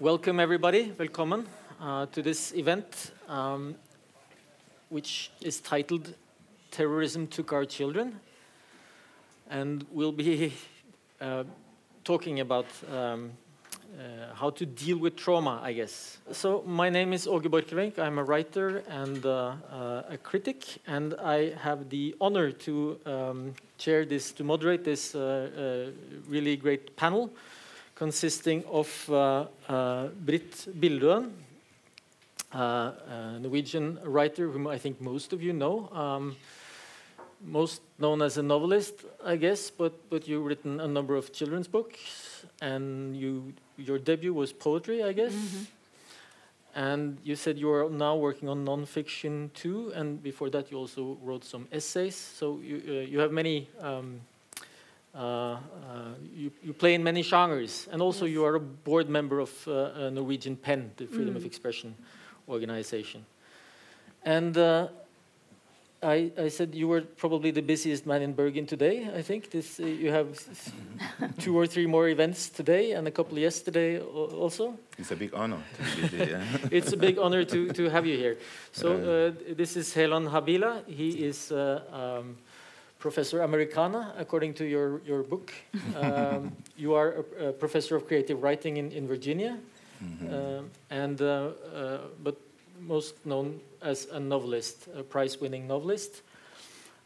welcome everybody, velkommen, uh, to this event, um, which is titled Terrorism Took Our Children. And we'll be uh, talking about um, uh, how to deal with trauma, I guess. So, my name is Åge Borchgrevink. I'm a writer and uh, uh, a critic, and I have the honor to um, chair this, to moderate this uh, really great panel consisting of uh, Britt Bildøen, a Norwegian writer whom I think most of you know. Um, most known as a novelist, I guess, but, but you've written a number of children's books, and you your debut was poetry, I guess. Mm -hmm. And you said you are now working on nonfiction too, and before that you also wrote some essays. So you uh, you have many. Um, uh, uh, you, you play in many genres, and also yes. you are a board member of uh, Norwegian PEN, the Freedom mm. of Expression organization. And uh, I, I, said you were probably the busiest man in Bergen today. I think this uh, you have two or three more events today and a couple yesterday also. It's a big honor. Busy, yeah. it's a big honor to, to have you here. So uh, this is Helon Habila. He is uh, um, Professor Americana, according to your your book. Um, you are a, a, professor of creative writing in in Virginia, mm -hmm. and uh, uh, but most known as a novelist, a prize-winning novelist.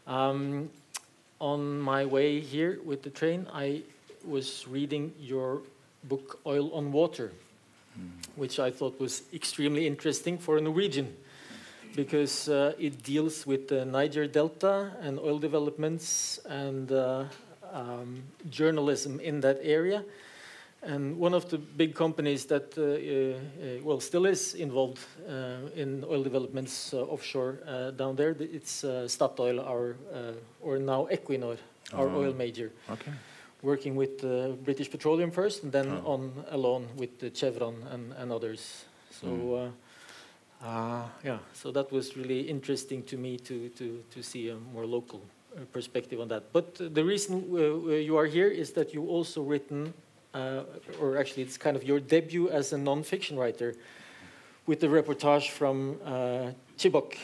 Um, on my way here with the train, I was reading your book Oil on Water, mm. which I thought was extremely interesting for a Norwegian because uh, it deals with the Niger Delta and oil developments and uh, um, journalism in that area and one of the big companies that, uh, uh, well, still is involved uh, in oil developments offshore down there, it's Statoil, our, or now Equinor, our oh. oil major. Okay. Working with British Petroleum first, and then oh. on alone with Chevron and, and others. So. Mm. Uh, yeah, so that was really interesting to me to, to, to see a more local uh, perspective on that. But the reason uh, you are here is that you also written uh, or actually it's kind of your debut as a non-fiction writer with the reportage from uh, Chibok,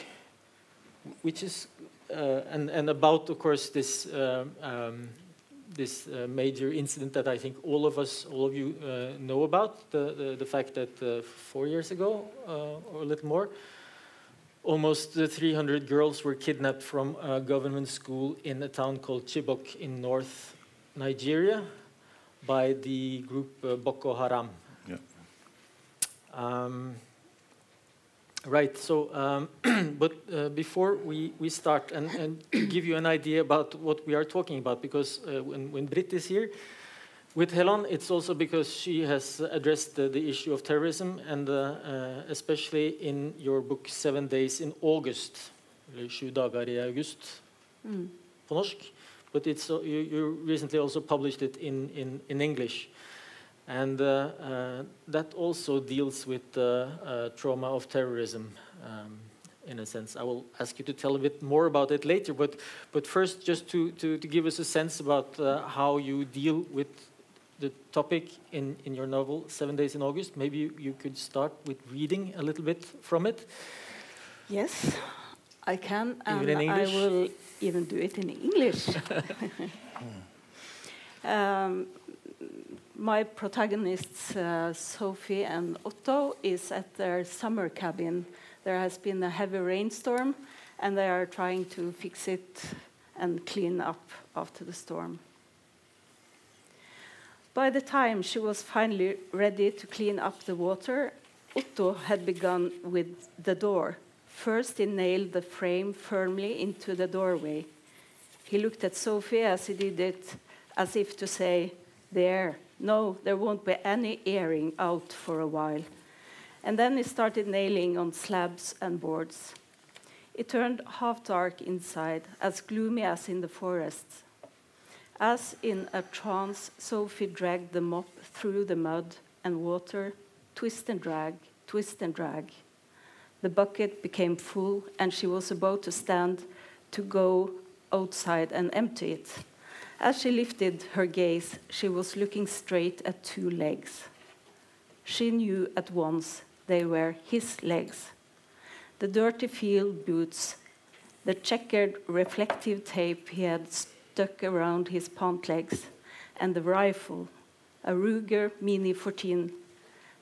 which is uh, and and about of course this uh, um, this uh, major incident that I think all of us, all of you uh, know about the, the, the fact that four years ago or a little more. Almost 300 girls were kidnapped from a government school in a town called Chibok in North Nigeria by the group uh, Boko Haram. Yeah. Um, right. So, um, but uh, before we, we start and, and give you an idea about what we are talking about, because uh, when, when Britt is here, with Helon, it's also because she has addressed the, the issue of terrorism, and uh, uh, especially in your book Seven Days in August, Sju dager i august mm. på norsk but it's uh, you, you, recently also published it in, in, in English. And uh, uh, that also deals with the uh, trauma of terrorism, um, in a sense. I will ask you to tell a bit more about it later, but, but first, just to, to, to give us a sense about uh, how you deal with the topic in, in your novel, Seven Days in August. Maybe you, you could start with reading a little bit from it. Yes, I can, and I will even do it in English. um, my protagonists, uh, Sophie and Otto, is at their summer cabin. There has been a heavy rainstorm, and they are trying to fix it and clean up after the storm. By the time she was finally ready to clean up the water, Otto had begun with the door First, he nailed the frame firmly into the doorway. He looked at Sophie as he did it, as if to say, There, no, there won't be any airing out for a while. And then he started nailing on slabs and boards. It turned half dark inside, as gloomy as in the forest. As in a trance, Sophie dragged the mop through the mud and water, twist and drag, twist and drag. The bucket became full, and she was about to stand to go outside and empty it. As she lifted her gaze, she was looking straight at two legs. She knew at once they were his legs. The dirty field boots, the checkered reflective tape he had stuck around his pant legs, and the rifle, a Ruger Mini 14.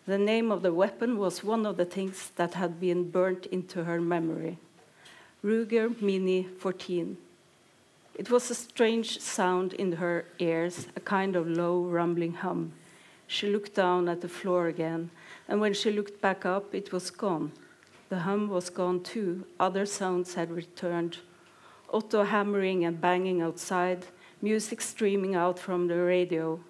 The name of the weapon was one of the things that had been burnt into her memory. Ruger Mini 14. It was a strange sound in her ears, a kind of low, rumbling hum. She looked down at the floor again, and when she looked back up, it was gone. The hum was gone too. Other sounds had returned. Otto hammering and banging outside, music streaming out from the radio.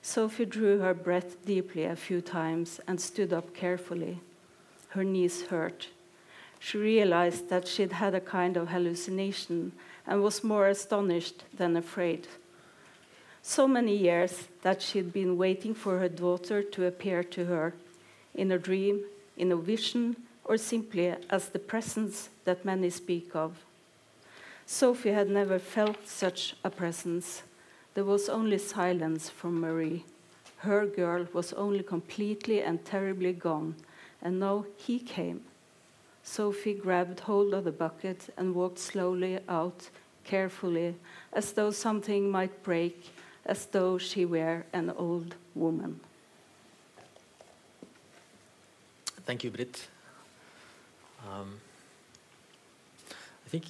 Sophie drew her breath deeply a few times and stood up carefully. Her knees hurt. She realized that she'd had a kind of hallucination and was more astonished than afraid. So many years that she'd been waiting for her daughter to appear to her in a dream, in a vision, or simply as the presence that many speak of. Sophie had never felt such a presence. There was only silence from Marie. Her girl was only completely and terribly gone, and now he came. Sophie grabbed hold of the bucket and walked slowly out, carefully, as though something might break, as though she were an old woman. Thank you, Britt. Um, I think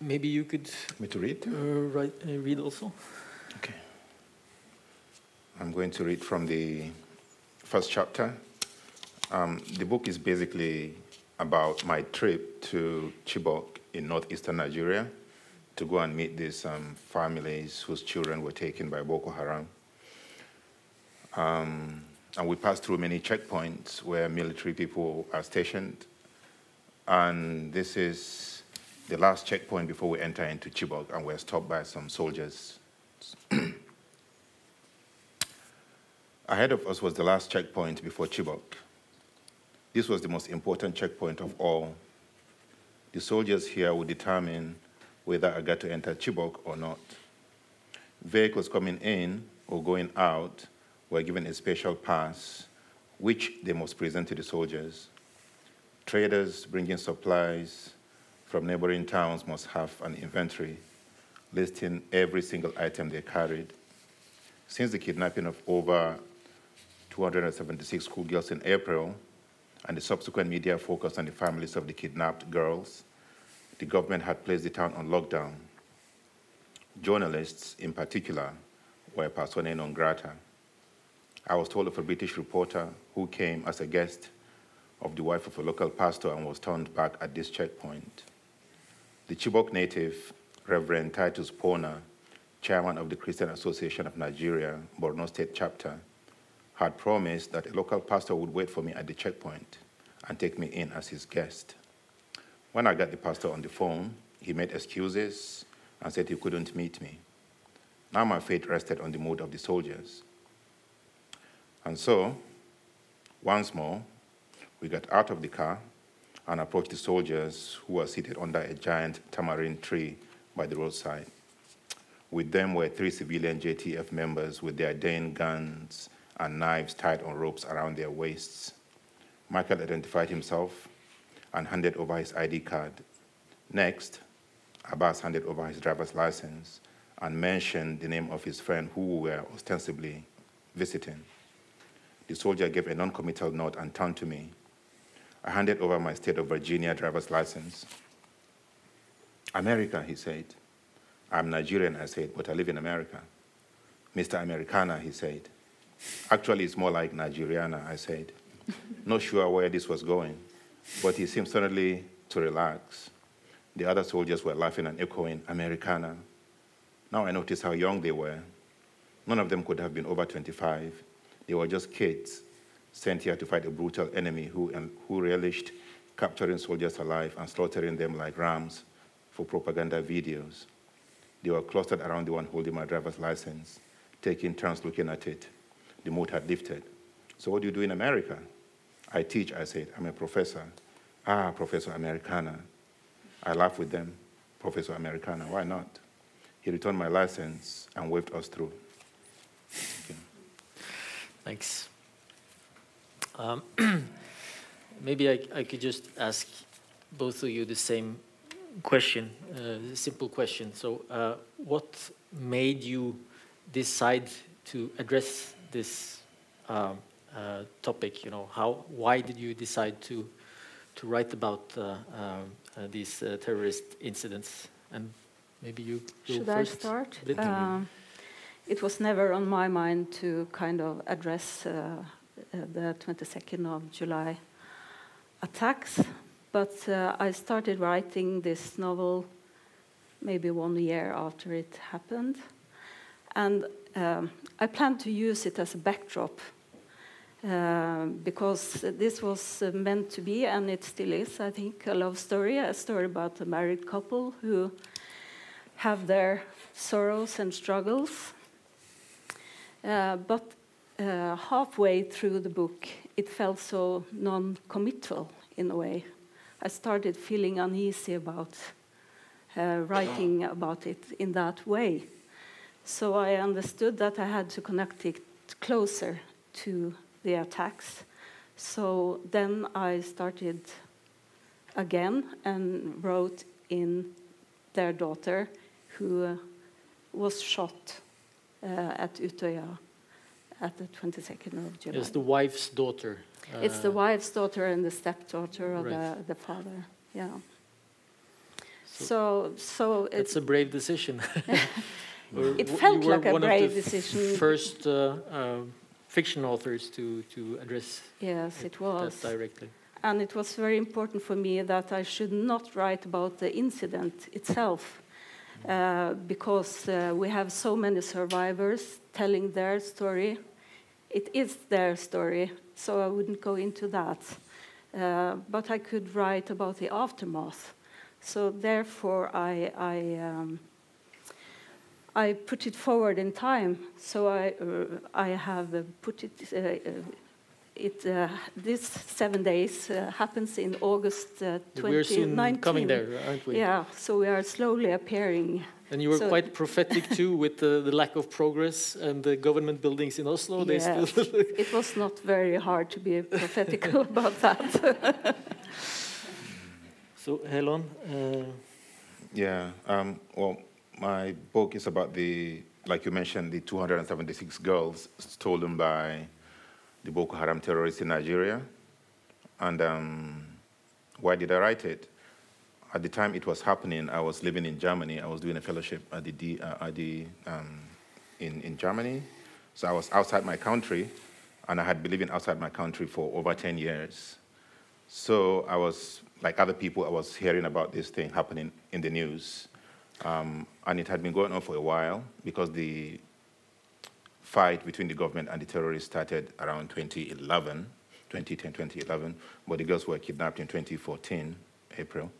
maybe you could Me to read? uh, write, uh, read also. Okay. I'm going to read from the first chapter. Um, the book is basically about my trip to Chibok in northeastern Nigeria to go and meet these um, families whose children were taken by Boko Haram. Um, and we passed through many checkpoints where military people are stationed. And this is the last checkpoint before we enter into Chibok, and we're stopped by some soldiers. Ahead of us was the last checkpoint before Chibok. This was the most important checkpoint of all. The soldiers here would determine whether I got to enter Chibok or not. Vehicles coming in or going out were given a special pass, which they must present to the soldiers. Traders bringing supplies from neighboring towns must have an inventory listing every single item they carried. Since the kidnapping of over 276 schoolgirls in April and the subsequent media focus on the families of the kidnapped girls, the government had placed the town on lockdown. Journalists, in particular, were persona non grata. I was told of a British reporter who came as a guest of the wife of a local pastor and was turned back at this checkpoint. The Chibok native, Reverend Titus Pona, chairman of the Christian Association of Nigeria, Borno State chapter, had promised that a local pastor would wait for me at the checkpoint and take me in as his guest. When I got the pastor on the phone, he made excuses and said he couldn't meet me. Now my fate rested on the mood of the soldiers. And so, once more, we got out of the car and approached the soldiers who were seated under a giant tamarind tree by the roadside. With them were three civilian JTF members with their Dane guns and knives tied on ropes around their waists. Michael identified himself and handed over his ID card. Next, Abbas handed over his driver's license and mentioned the name of his friend who we were ostensibly visiting. The soldier gave a non committal nod and turned to me. I handed over my state of Virginia driver's license. America, he said. I'm Nigerian, I said, but I live in America. Mr. Americana, he said. Actually, it's more like Nigeriana, I said. Not sure where this was going, but he seemed suddenly to relax. The other soldiers were laughing and echoing Americana. Now I noticed how young they were. None of them could have been over 25. They were just kids sent here to fight a brutal enemy who, who relished capturing soldiers alive and slaughtering them like rams for propaganda videos. They were clustered around the one holding my driver's license, taking turns looking at it. The mood had lifted. So, what do you do in America? I teach, I said. I'm a professor. Ah, Professor Americana. I laughed with them. Professor Americana, why not? He returned my license and waved us through. Thanks. Um, maybe I, I could just ask both of you the same question, uh, simple question. So, uh, what made you decide to address this um, uh, topic? You know, how, why did you decide to to write about uh, um, uh, these uh, terrorist incidents? And maybe you should I start? Um, it was never on my mind to kind of address the 22nd of July attacks, but I started writing this novel maybe one year after it happened. And um, I planned to use it as a backdrop uh, because this was uh, meant to be, and it still is, I think, a love story, a story about a married couple who have their sorrows and struggles. Uh, but uh, halfway through the book, it felt so non committal in a way. I started feeling uneasy about uh, writing about it in that way. So I understood that I had to connect it closer to the attacks. So then I started again and wrote in their daughter, who uh, was shot uh, at Utøya at the 22nd of July. It's the wife's daughter. Uh, it's the wife's daughter and the stepdaughter of right. the, the father. Yeah. So, so, so it's a brave decision. it felt like a brave decision. First uh, uh, fiction authors to to address. Yes, it, it was directly. And it was very important for me that I should not write about the incident itself, uh, because uh, we have so many survivors telling their story. It is their story, so I wouldn't go into that. Uh, but I could write about the aftermath. So therefore, I, I um, I put it forward in time. So I, uh, I have uh, put it, uh, uh it uh, this seven days uh, happens in August uh, 2019. We're soon coming there, aren't we? Yeah, so we are slowly appearing. And you were so quite prophetic too with the, the, lack of progress and the government buildings in Oslo. Yes, it was not very hard to be prophetic about that. so, Helon? yeah, um, well, my book is about the, like you mentioned, the 276 girls stolen by the Boko Haram terrorists in Nigeria. And um, why did I write it? At the time it was happening, I was living in Germany. I was doing a fellowship at the, D, uh, at the um, in, in Germany. So I was outside my country, and I had been living outside my country for over 10 years. So I was, like other people, I was hearing about this thing happening in the news. Um, and it had been going on for a while because the fight between the government and the terrorists started around 2011, 2010, 2011, but the girls were kidnapped in 2014, April.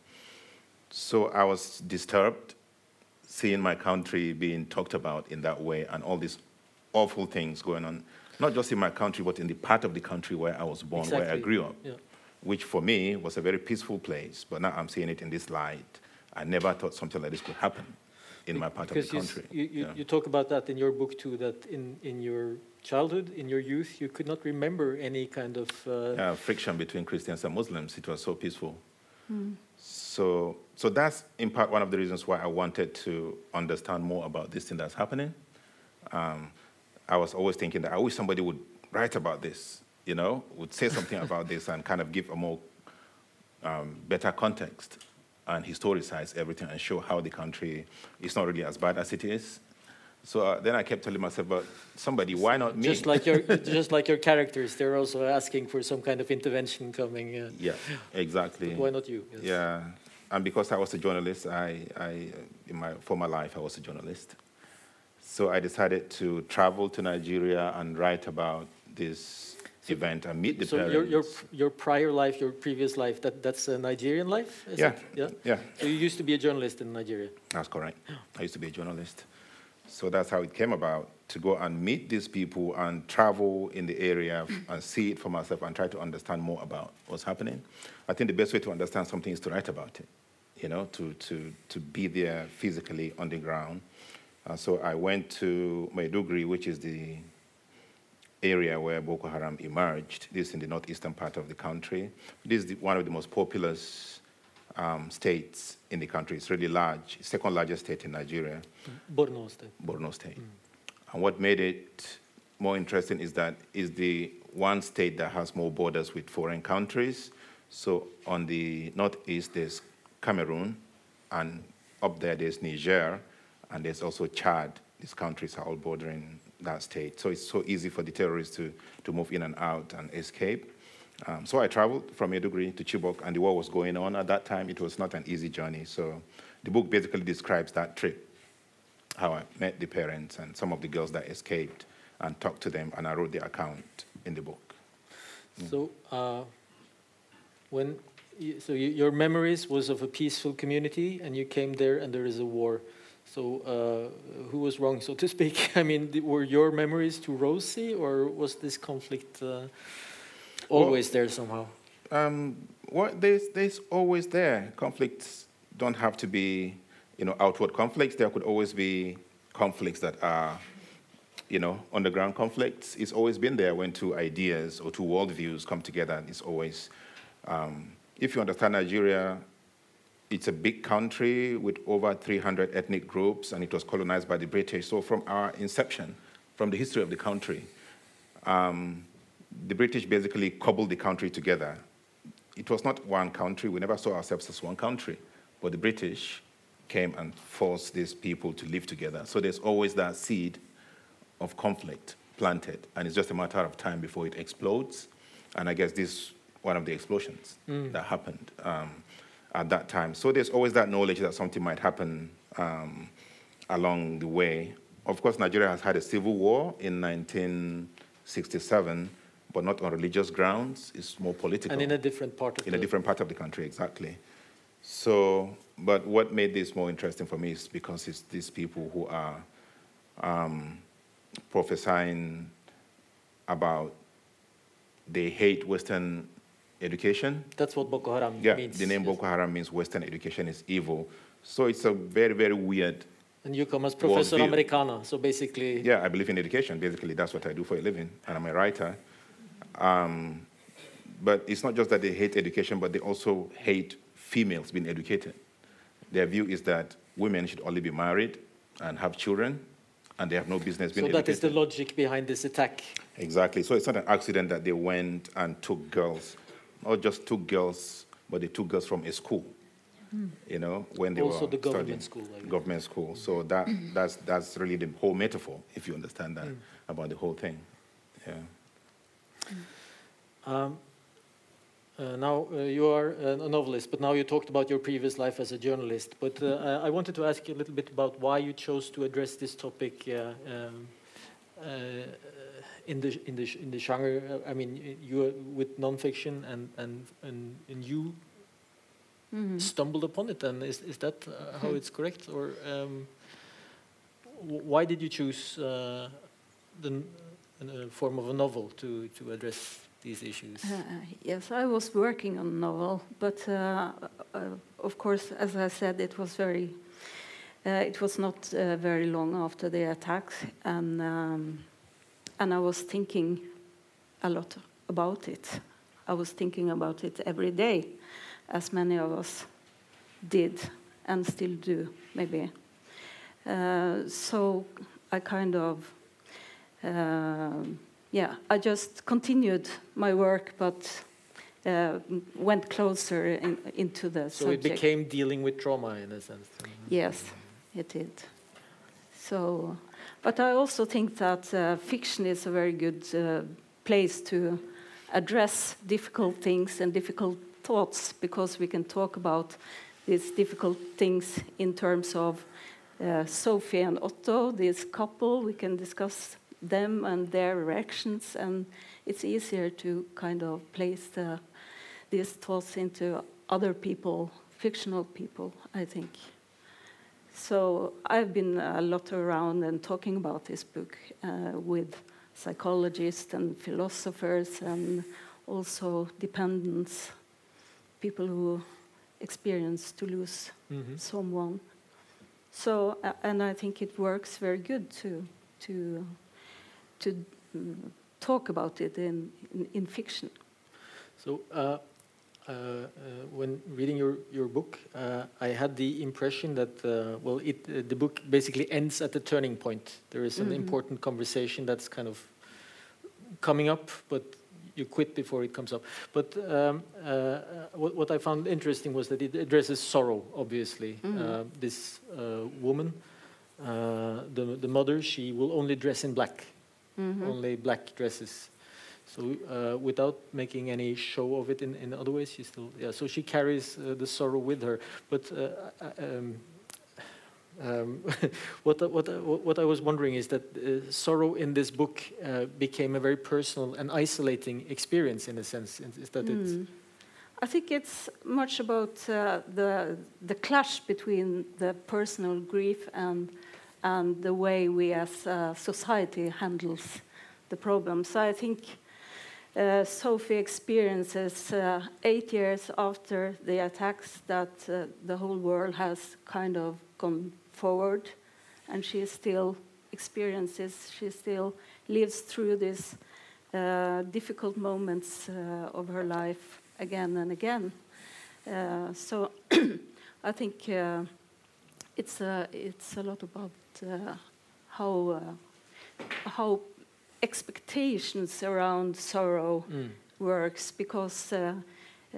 So I was disturbed seeing my country being talked about in that way and all these awful things going on, not just in my country, but in the part of the country where I was born, exactly. where I grew up, yeah. which for me was a very peaceful place. But now I'm seeing it in this light I never thought something like this could happen in my part because of the country. You, you, yeah. you, talk about that in your book too, that in, in your childhood, in your youth, you could not remember any kind of... Uh, yeah, friction between Christians and Muslims. It was so peaceful. Mm. So, so that's in part one of the reasons why I wanted to understand more about this thing that's happening. Um, I was always thinking that I wish somebody would write about this, you know, would say something about this and kind of give a more um, better context and historicize everything and show how the country is not really as bad as it is. So uh, then I kept telling myself, but somebody, why not me? Just like your, just like your characters, they're also asking for some kind of intervention coming. Uh, yeah, exactly. But why not you? Yes. Yeah, and because I was a journalist, I, I, in my former life, I was a journalist. So I decided to travel to Nigeria and write about this event and meet the so parents. your, your, your prior life, your previous life, that, that's a Nigerian life? yeah. It? Yeah. Yeah. So you used to be a journalist in Nigeria? That's correct. I used to be a journalist. So that's how it came about to go and meet these people and travel in the area and see it for myself and try to understand more about what's happening. I think the best way to understand something is to write about it, you know, to, to, to be there physically on the ground. Uh, so I went to Maiduguri, which is the area where Boko Haram emerged. This is in the northeastern part of the country. This is the, one of the most populous um, states in the country. It's really large, second largest state in Nigeria. Borno State. Borno State. And what made it more interesting is that it's the one state that has more borders with foreign countries. So on the northeast, there's Cameroon, and up there, there's Niger, and there's also Chad. These countries are all bordering that state. So it's so easy for the terrorists to, to move in and out and escape. Um, so I traveled from Maiduguri to Chibok, and the war was going on at that time. It was not an easy journey. So the book basically describes that trip, how I met the parents and some of the girls that escaped, and talked to them, and I wrote the account in the book. So, uh, when so you, your memories was of a peaceful community, and you came there, and there is a war. So, uh, who was wrong, so to speak? I mean, were your memories too rosy, or was this conflict uh, always well, there somehow? Um, well, there's, there's always there. Conflicts don't have to be, you know, outward conflicts. There could always be conflicts that are, you know, underground conflicts. It's always been there when two ideas or two worldviews come together. It's always, um, if you understand Nigeria, it's a big country with over 300 ethnic groups, and it was colonized by the British. So, from our inception, from the history of the country, um, the British basically cobbled the country together. It was not one country, we never saw ourselves as one country, but the British came and forced these people to live together. So there's always that seed of conflict planted, and it's just a matter of time before it explodes. And I guess this is one of the explosions mm. that happened um, at that time. So there's always that knowledge that something might happen um, along the way. Of course, Nigeria has had a civil war in 1967 but not on religious grounds. It's more political. And in a different part of in the... a different part of the country, exactly. So, but what made this more interesting for me is because it's these people who are um, prophesying about they hate Western education. That's what Boko Haram yeah, means. the name yes. Boko Haram means Western education is evil. So it's a very, very weird. And you come as Professor Americana, so basically. Yeah, I believe in education. Basically, that's what I do for a living, and I'm a writer. Um, but it's not just that they hate education, but they also hate females being educated. Their view is that women should only be married and have children, and they have no business being so educated. So that is the logic behind this attack. Exactly. So it's not an accident that they went and took girls, not just two girls, but the two girls from a school. Mm. You know, when they also were the government school. Government school. So that that's that's really the whole metaphor, if you understand that mm. about the whole thing. Yeah. Um, uh, now uh, you are a novelist, but now you talked about your previous life as a journalist. But uh, I wanted to ask you a little bit about why you chose to address this topic um, uh, in the in the in the genre. I mean, you with nonfiction, and and and, and you mm -hmm. stumbled upon it. And is is that uh, how hmm. it's correct, or um, why did you choose uh, the form of a novel to to address these issues? Uh, yes, I was working on a novel, but uh, uh, of course, as I said, it was very. Uh, it was not uh, very long after the attacks, and um, and I was thinking a lot about it. I was thinking about it every day, as many of us did and still do, maybe. Uh, so I kind of yeah, I just continued my work, but uh, went closer in, into the so subject. it became dealing with trauma in a sense. Yes, it did. So, but I also think that uh, fiction is a very good uh, place to address difficult things and difficult thoughts because we can talk about these difficult things in terms of uh, Sophie and Otto, this couple. We can discuss them and their reactions, and it's easier to kind of place the, these thoughts into other people, fictional people, I think. So I've been a lot around and talking about this book uh, with psychologists and philosophers and also dependents, people who experience to lose mm -hmm. someone. So, uh, and I think it works very good to to to talk about it in, in, in fiction. So, uh, uh, uh, when reading your, your book, uh, I had the impression that, uh, well, it, uh, the book basically ends at the turning point. There is an Mhm. important conversation that's kind of coming up, but you quit before it comes up. But um, uh, what, what I found interesting was that it addresses sorrow, obviously. Mhm. Uh, this uh, woman, uh, the, the mother, she will only dress in black Mhm. only black dresses. So uh, without making any show of it in, in other ways, she still yeah. So she carries uh, the sorrow with her. But uh, um, um, what what what I was wondering is that uh, sorrow in this book uh, became a very personal and isolating experience in a sense. Is that it? Mm. I think it's much about the the clash between the personal grief and and the way we as society handles the problem. So I think uh, Sophie experiences uh, eight years after the attacks that uh, the whole world has kind of gone forward, and she still experiences, she still lives through these uh, difficult moments uh, of her life again and again. Uh, so I think uh, it's a, it's a lot about uh, how uh, how expectations around sorrow Mm. works because uh,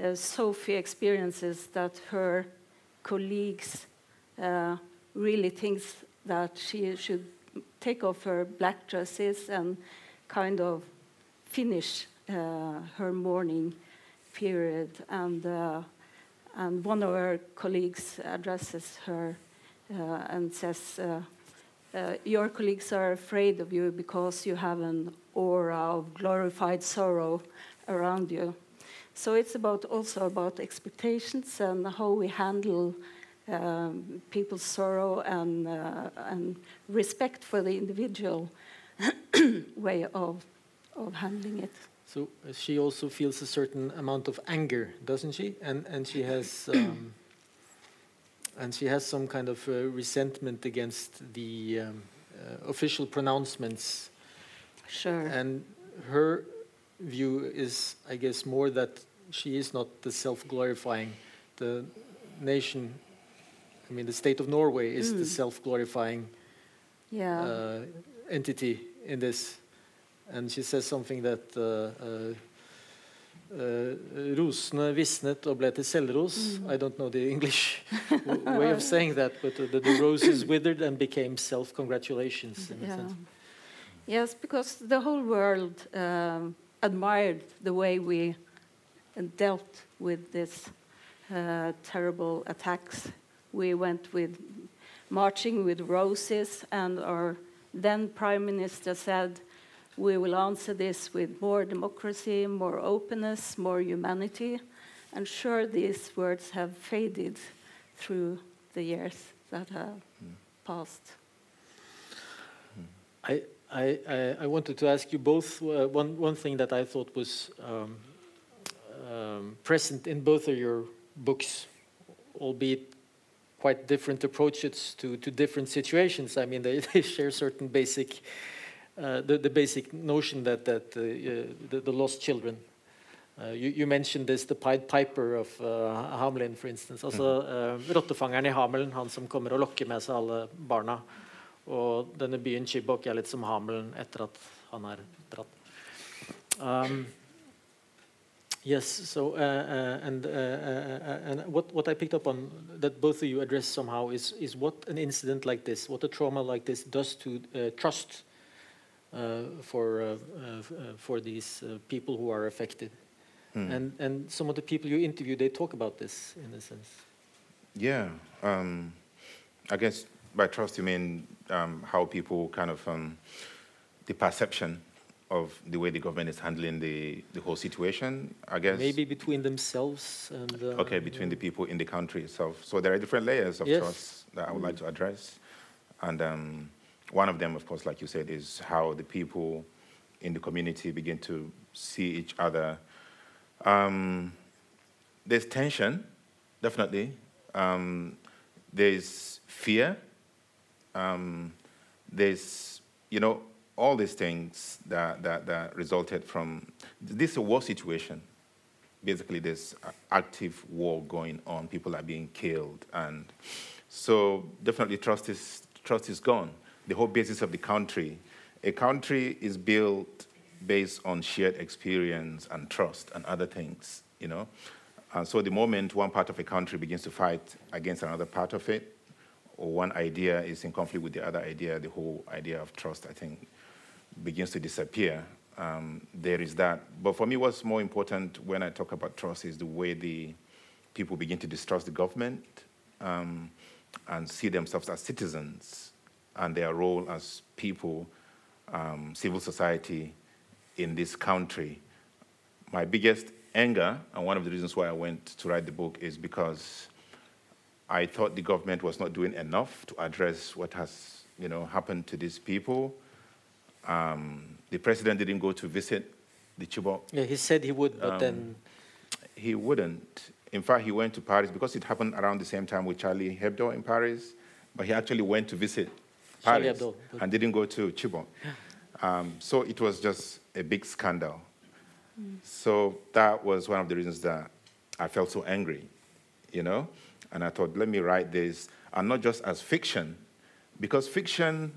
uh, Sophie experiences that her colleagues uh, really thinks that she should take off her black dresses and kind of finish uh, her mourning period and uh, and one of her colleagues addresses her uh, and says your colleagues are afraid of you because you have an aura of glorified sorrow around you. So it's about also about expectations and how we handle um, people's sorrow and uh, and respect for the individual way of of handling it. So uh, she also feels a certain amount of anger, doesn't she? And and she has um, and she has some kind of uh, resentment against the um, uh, official pronouncements. Sure. And her view is, I guess, more that she is not the self-glorifying. The nation, I mean, the state of Norway is the Mm. self-glorifying yeah. uh, entity in this. And she says something that uh, uh, rosene visnet og ble til selvros. Mm. I don't know the English way of saying that, but the, the roses withered and became self-congratulations. yeah. Yes, because the whole world um, admired the way we dealt with this uh, terrible attacks. We went with marching with roses, and our then prime minister said, "We will answer this with more democracy, more openness, more humanity." And sure, these words have faded through the years that have passed. I, I, I, wanted to ask you both uh, one, one thing that I thought was um, um, present in both of your books, albeit quite different approaches to, to different situations. I mean, they, they share certain basic, the, the basic notion that, that uh, uh, the, the lost children. Uh, you, you mentioned this, the Pied Piper of uh, Hamelin, for instance. Altså, uh, rottefangeren i Hamelin, han som kommer og lokker med seg alle barna. Og denne byen Chibok er litt som Hamelin etter at han er dratt. Um, yes, so uh, uh, and uh, uh, and what what I picked up on that both of you addressed somehow is is what an incident like this, what a trauma like this does to uh, trust uh, for uh, uh, uh, for these uh, people who are affected. Hmm. And and some of the people you interview, they talk about this in a sense. Yeah, um, I guess by trust you mean um, how people kind of um, the perception of the way the government is handling the, the whole situation. I guess Maybe between themselves and uh, okay between the people in the country itself. So there are different layers of Yes. trust that I would like to address, and um, one of them, of course, like you said, is how the people in the community begin to see each other. Um, there's tension, definitely. Um, there's fear. Um, there's, you know, all these things that, that, that resulted from this is a war situation. Basically, there's active war going on. People are being killed, and so definitely trust is trust is gone. The whole basis of the country, a country is built based on shared experience and trust and other things. You know, and so the moment one part of a country begins to fight against another part of it, or one idea is in conflict with the other idea, the whole idea of trust, I think, begins to disappear. Um, there is that. But for me, what's more important when I talk about trust is the way the people begin to distrust the government um, and see themselves as citizens and their role as people, um, civil society in this country. My biggest anger, and one of the reasons why I went to write the book, is because I thought the government was not doing enough to address what has you know, happened to these people. Um, the president didn't go to visit the Chibok. Yeah, he said he would, but Um, then He wouldn't. In fact, he went to Paris because it happened around the same time with Charlie Hebdo in Paris. But he actually went to visit Paris Hebdo, but- and didn't go to Chibok. Um, so it was just a big scandal. So that was one of the reasons that I felt so angry, you know? And I thought, let me write this, and not just as fiction, because fiction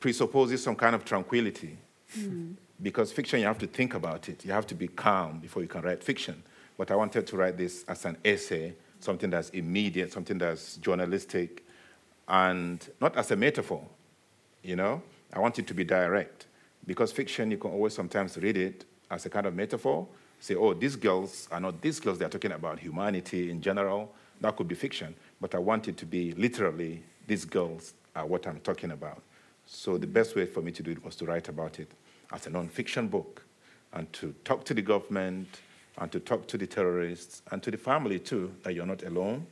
presupposes some kind of tranquility. Because fiction, you have to think about it. You have to be calm before you can write fiction. But I wanted to write this as an essay, something that's immediate, something that's journalistic, and not as a metaphor, you know? I want it to be direct. Because fiction, you can always sometimes read it as a kind of metaphor, say, oh, these girls are not these girls, they're talking about humanity in general. That could be fiction. But I want it to be literally, these girls are what I'm talking about. So the best way for me to do it was to write about it as a non-fiction book and to talk to the government and to talk to the terrorists and to the family too, that you're not alone.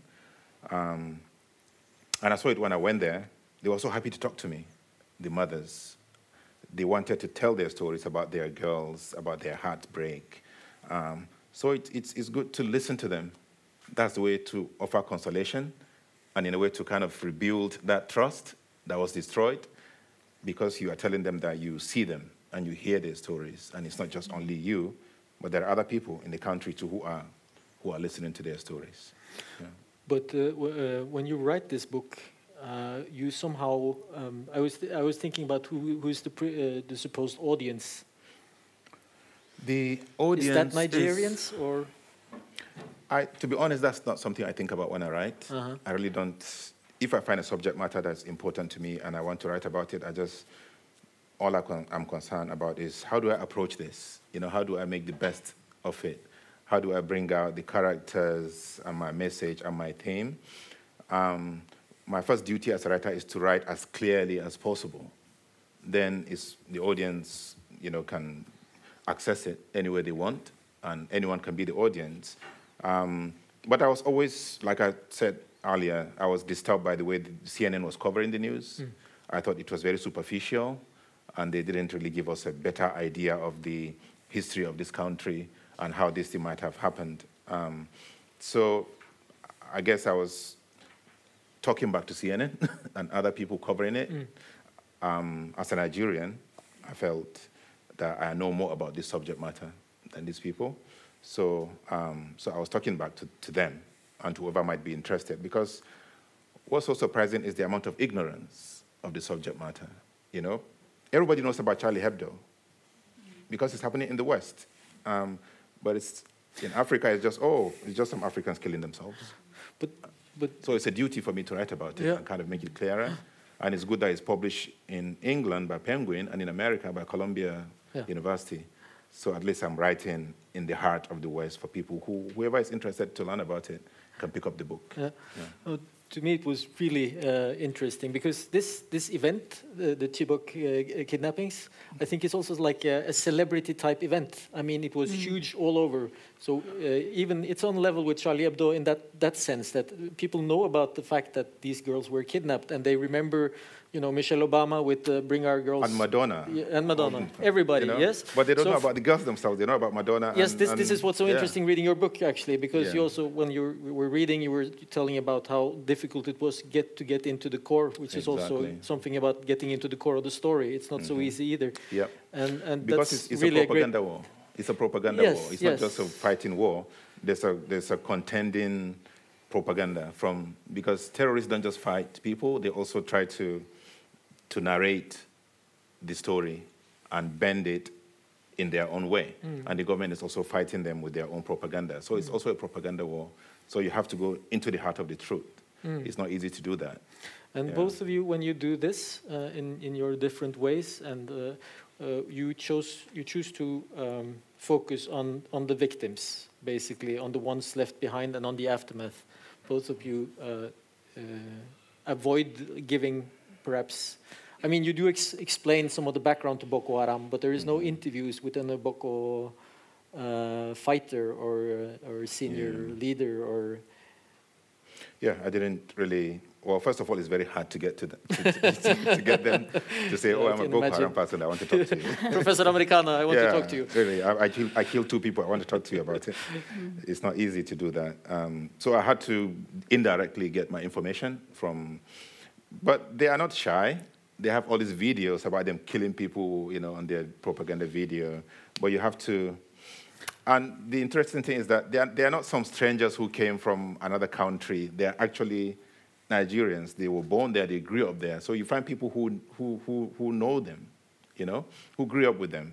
Um, and I saw it when I went there. They were so happy to talk to me, the mothers. They wanted to tell their stories about their girls, about their heartbreak. Um, so it, it's, it's good to listen to them. That's the way to offer consolation and, in a way, to kind of rebuild that trust that was destroyed because you are telling them that you see them and you hear their stories. And it's not just only you, but there are other people in the country too who are, who are listening to their stories. Yeah. But uh, w- uh, when you write this book, uh, you somehow um, I was th- I was thinking about who who's the pre- uh, the supposed audience. The audience Is that is- Nigerians or? I, to be honest, that's not something I think about when I write. Uh-huh. I really don't. If I find a subject matter that's important to me and I want to write about it, I just all I con- I'm concerned about is how do I approach this? You know, how do I make the best of it? How do I bring out the characters and my message and my theme? Um, my first duty as a writer is to write as clearly as possible. Then is the audience, you know, can access it any way they want, and anyone can be the audience. Um, but I was always, like I said earlier, I was disturbed by the way the CNN was covering the news. I thought it was very superficial, and they didn't really give us a better idea of the history of this country and how this thing might have happened. Um, so I guess I was talking back to CNN and other people covering it. Um, as a Nigerian, I felt that I know more about this subject matter than these people. So, um, so I was talking back to, to them and to whoever might be interested because what's so surprising is the amount of ignorance of the subject matter. You know, everybody knows about Charlie Hebdo because it's happening in the West, um, but it's in Africa. It's just oh, it's just some Africans killing themselves. But but So it's a duty for me to write about it Yeah. and kind of make it clearer. And it's good that it's published in England by Penguin and in America by Columbia Yeah. University. So at least I'm writing in the heart of the West for people who, whoever is interested to learn about it, can pick up the book. Uh, uh, to me, it was really uh, interesting because this this event, the, the Chibok uh, kidnappings, I think it's also like a, a celebrity type event. I mean, it was huge all over. So uh, even it's on level with Charlie Hebdo in that that sense that people know about the fact that these girls were kidnapped and they remember you know, Michelle Obama with uh, Bring Our Girls. And Madonna. Yeah, and Madonna. Um, Everybody, you know? yes. But they don't So know about the girls themselves. They know about Madonna. Yes, and- this, this is what's so yeah. interesting reading your book, actually, because Yeah. you also, when you were reading, you were telling about how difficult it was get to get into the core, which is also something about getting into the core of the story. It's not so Mhm. easy either. Yeah. And, and Because that's it's, it's really a propaganda war. It's a propaganda Yes, war. It's yes. not just a fighting war. There's a there's a contending propaganda from because terrorists don't just fight people. They also try to to narrate the story and bend it in their own way. Mm. And the government is also fighting them with their own propaganda. So it's also a propaganda war. So you have to go into the heart of the truth. Mm. It's not easy to do that. And Yeah. both of you, when you do this uh, in in your different ways, and uh, uh, you chose you choose to um, focus on on the victims, basically on the ones left behind and on the aftermath. Both of you uh, uh, avoid giving, perhaps. I mean, you do ex- explain some of the background to Boko Haram, but there is no Mhm. interviews with a Boko uh, fighter or uh, or senior Yeah. leader or Yeah, I didn't really. Well, first of all, it's very hard to get to, the, to, to, to get them to say, "Oh, I'm a Boko. Haram person. I want to talk to you." Professor Americana. I want yeah, to talk to you. Really, I, I, killed, I killed two people. I want to talk to you about it. it's not easy to do that. Um, so I had to indirectly get my information from. But they are not shy. They have all these videos about them killing people, you know, on their propaganda video. But you have to. And the interesting thing is that they are, they are not some strangers who came from another country. They are actually Nigerians. They were born there, they grew up there. So you find people who, who, who, who know them, you know, who grew up with them.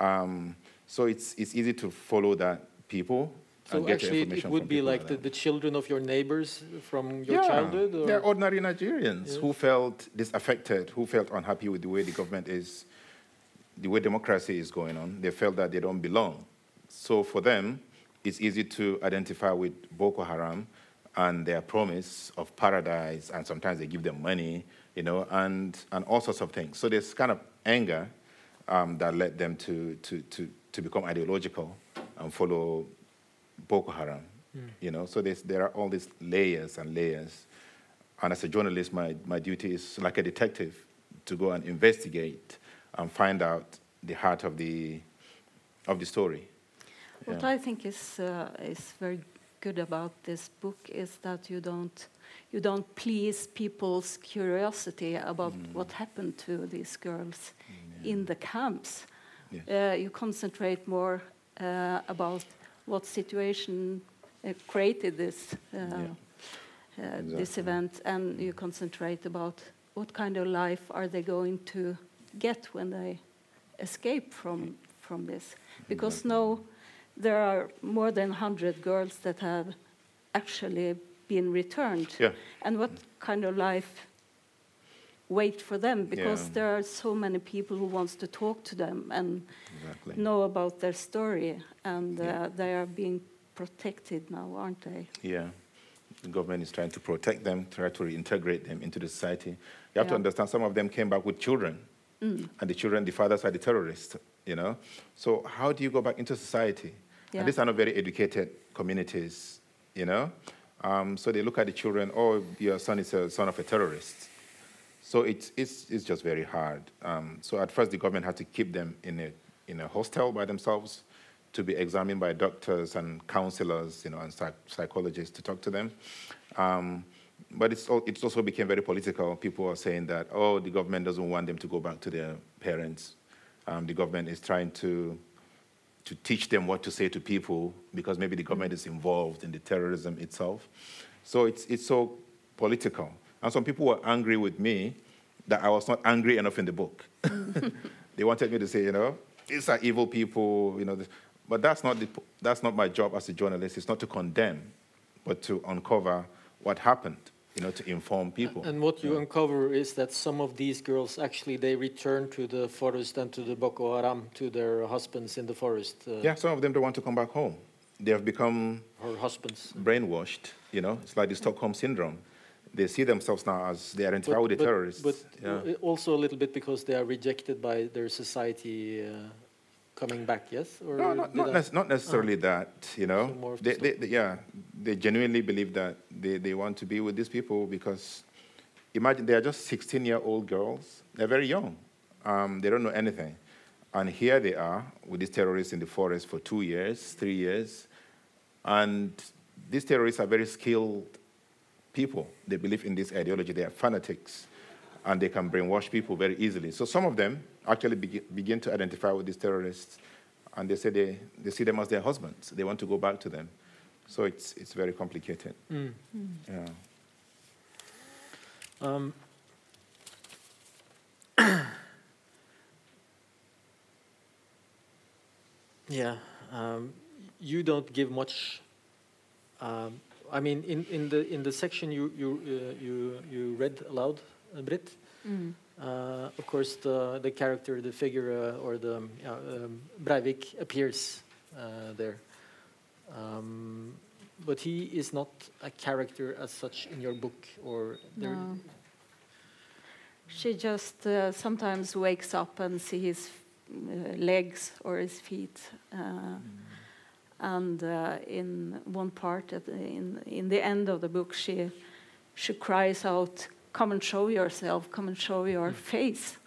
Um, so it's, it's easy to follow that people So and get your actually, it would be people like the, the children of your neighbors from your yeah, childhood? Or? They're ordinary Nigerians Yeah. who felt disaffected, who felt unhappy with the way the government is, the way democracy is going on. They felt that they don't belong. So for them, it's easy to identify with Boko Haram and their promise of paradise, and sometimes they give them money, you know, and, and all sorts of things. So there's kind of anger um, that led them to, to, to, to become ideological and follow Boko Haram, you know. So there's, there are all these layers and layers. And as a journalist, my, my duty is like a detective to go and investigate and find out the heart of the, of the story. What Yeah. I think is uh, is very good about this book is that you don't you don't please people's curiosity about Mm. what happened to these girls in the camps. Yes. Uh, you concentrate more uh, about what situation uh, created this uh, uh, this event, and you concentrate about what kind of life are they going to get when they escape from from this, because Exactly. There are more than 100 girls that have actually been returned. Yeah. And what kind of life wait for them? Because Yeah. there are so many people who wants to talk to them and Exactly. know about their story, and uh, Yeah. they are being protected now, aren't they? Yeah. The government is trying to protect them, try to reintegrate them into the society. You have to understand some of them came back with children, Mm. and the children, the fathers are the terrorists, you know? So how do you go back into society? Yeah. And these are not very educated communities, you know? Um, so they look at the children, oh, your son is a son of a terrorist. So it's, it's, it's just very hard. Um, so at first, the government had to keep them in a, in a hostel by themselves to be examined by doctors and counselors, you know, and psych- psychologists to talk to them. Um, but it's, it also became very political. People are saying that, oh, the government doesn't want them to go back to their parents. Um, the government is trying to, to teach them what to say to people because maybe the government is involved in the terrorism itself. So it's, it's so political. And some people were angry with me that I was not angry enough in the book. they wanted me to say, you know, these are evil people, you know. This. But that's not, the, that's not my job as a journalist. It's not to condemn, but to uncover what happened, you know, to inform people. And what you Yeah. uncover is that some of these girls actually they return to the forest and to the Boko Haram to their husbands in the forest. Uh, Yeah, some of them don't want to come back home. They have become her husbands. brainwashed, you know. It's like the Stockholm syndrome. They see themselves now as they identify with the terrorists. But yeah. also a little bit because they are rejected by their society uh, coming back, yes? Or No, not, not, nec- not necessarily that, you know. So more they, the they, they- yeah, they genuinely believe that they, they want to be with these people because imagine they are just 16 year old girls. They're very young. Um, they don't know anything. And here they are with these terrorists in the forest for two years, three years. And these terrorists are very skilled people. They believe in this ideology. They are fanatics. And they can brainwash people very easily. So some of them actually begin, begin to identify with these terrorists. And they say they, they see them as their husbands. They want to go back to them. So it's, it's very complicated. Mm. Yeah. Um, yeah, um, you don't give much. Um, I mean, in, in the in the section you you uh, you you read aloud, uh, Britt. Mm. Uh, of course, the the character, the figure, uh, or the um, um, Breivik appears uh, there. Um, but he is not a character as such in your book, or there. No. She just uh, sometimes wakes up and sees his legs or his feet. Uh, and uh, in one part, at the, in in the end of the book, she she cries out, "Come and show yourself! Come and show your Mm. face!"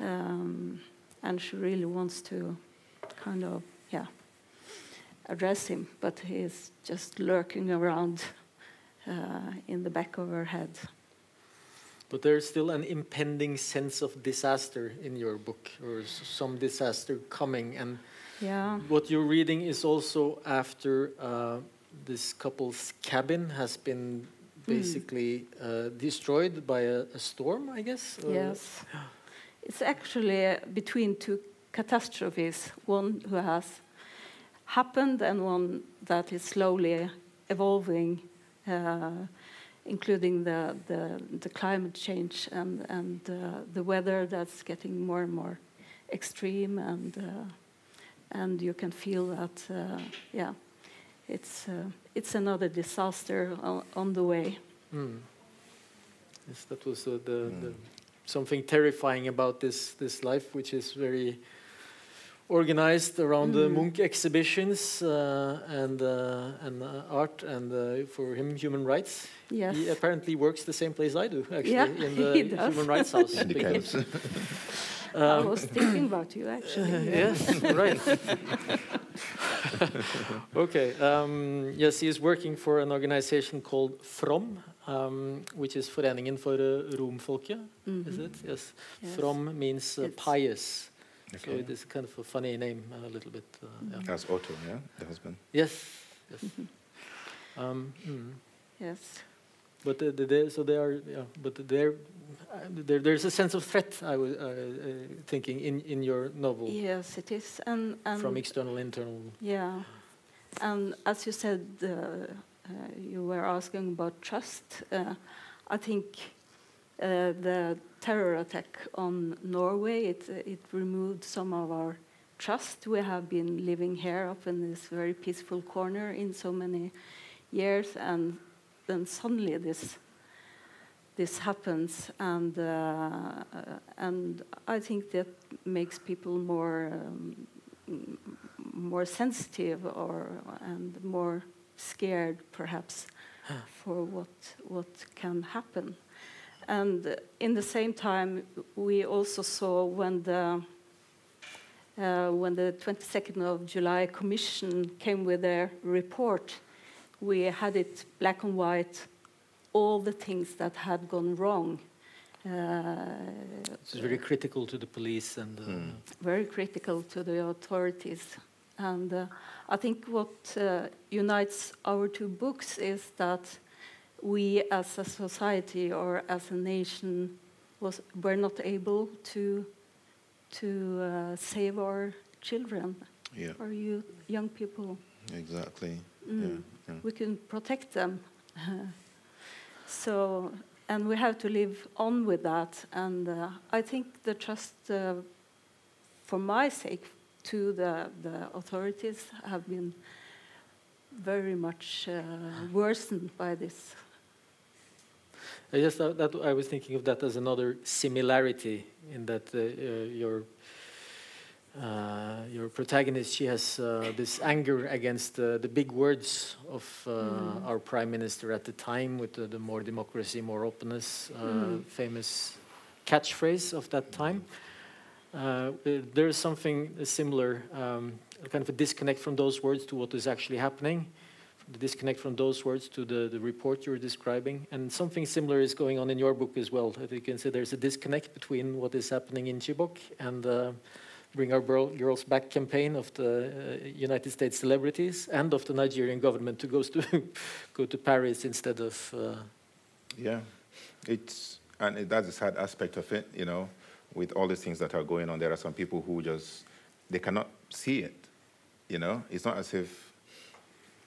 Um, and she really wants to, kind of, yeah, address him, but he's just lurking around uh, in the back of her head. But there's still an impending sense of disaster in your book, or some disaster coming. And Yeah. what you're reading is also after uh, this couple's cabin has been basically uh, destroyed by a, a storm, I guess. Yes. It's actually uh, between two catastrophes one who has happened and one that is slowly evolving, uh, including the, the, the climate change and, and uh, the weather that's getting more and more extreme. And, uh, and you can feel that, uh, yeah, it's, uh, it's another disaster on, on the way. Mm. Yes, that was uh, the, the Mm. something terrifying about this this life, which is very organized around the Mm. Munch exhibitions uh, and uh, and uh, art, and uh, for him, human rights. Yes. He apparently works the same place I do, actually, Yeah, in the. Human Rights House. Camps. I was thinking about you actually. yes, right. okay. Um, yes, he is working for an organization called FROM, um, which is Foreningen for uh, Romfolket. Is Mhm. it? Yes. Yes. From means uh, pious. Okay. So it is kind of a funny name, a little bit. Uh, yeah. That's Otto, yeah, the husband. Yes. Yes. Um, mm. Yes. But the, the, the, so they are, yeah. But there, uh, there, there's a sense of threat. I was uh, uh, thinking in in your novel Yes, it is. And, and from external, internal. yeah, and as you said, uh, uh, you were asking about trust. Uh, I think uh, the terror attack on Norway it it removed some of our trust. We have been living here up in this very peaceful corner in so many years, and then suddenly this this happens, and uh, uh, and I think that makes people more um, more sensitive or and more scared, perhaps, for what what can happen. And in the same time, we also saw when the uh, when the 22nd of July Commission came with their report, we had it black and white, all the things that had gone wrong. Uh, It's very critical to the police and. Uh, Mm. very critical to the authorities. And uh, I think what uh, unites our two books is that we as a society or as a nation was, were not able to, to uh, save our children, Yeah, our youth, young people. exactly. Mm. Yeah, yeah. We can protect them. so, and we have to live on with that. And uh, I think the trust, uh, for my sake, to the, the authorities have been very much uh, worsened by this. I just thought that I was thinking of that as another similarity in that uh, uh, your uh, your protagonist, she has uh, this anger against uh, the big words of uh, Mm. our prime minister at the time, with the, the more democracy, more openness, uh, Mm. famous catchphrase of that time. Uh, there is something similar, um, kind of a disconnect from those words to what is actually happening, the disconnect from those words to the, the report you're describing. And something similar is going on in your book as well. As you can see, there's a disconnect between what is happening in Chibok and uh, Bring Our Girl, Girls Back campaign of the uh, United States celebrities and of the Nigerian government to go to, go to Paris instead of. Uh, Yeah, it's and it, that's a sad aspect of it. You know, with all these things that are going on, there are some people who just they cannot see it. You know, it's not as if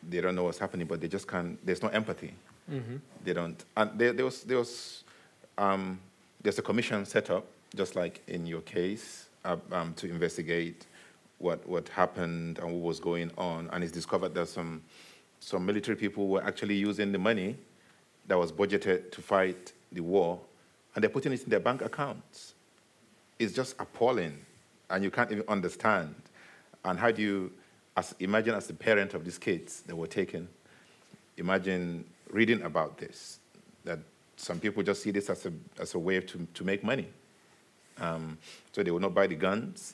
they don't know what's happening, but they just can't. There's no empathy. mhm. They don't. And there, there was there was um, there's a commission set up, just like in your case, uh, um, to investigate what what happened and what was going on. And it's discovered that some some military people were actually using the money that was budgeted to fight the war, and they're putting it in their bank accounts. It's just appalling, and you can't even understand. And how do you, as imagine as the parent of these kids that were taken, imagine reading about this, that some people just see this as a, as a way to, to make money. Um, so they will not buy the guns,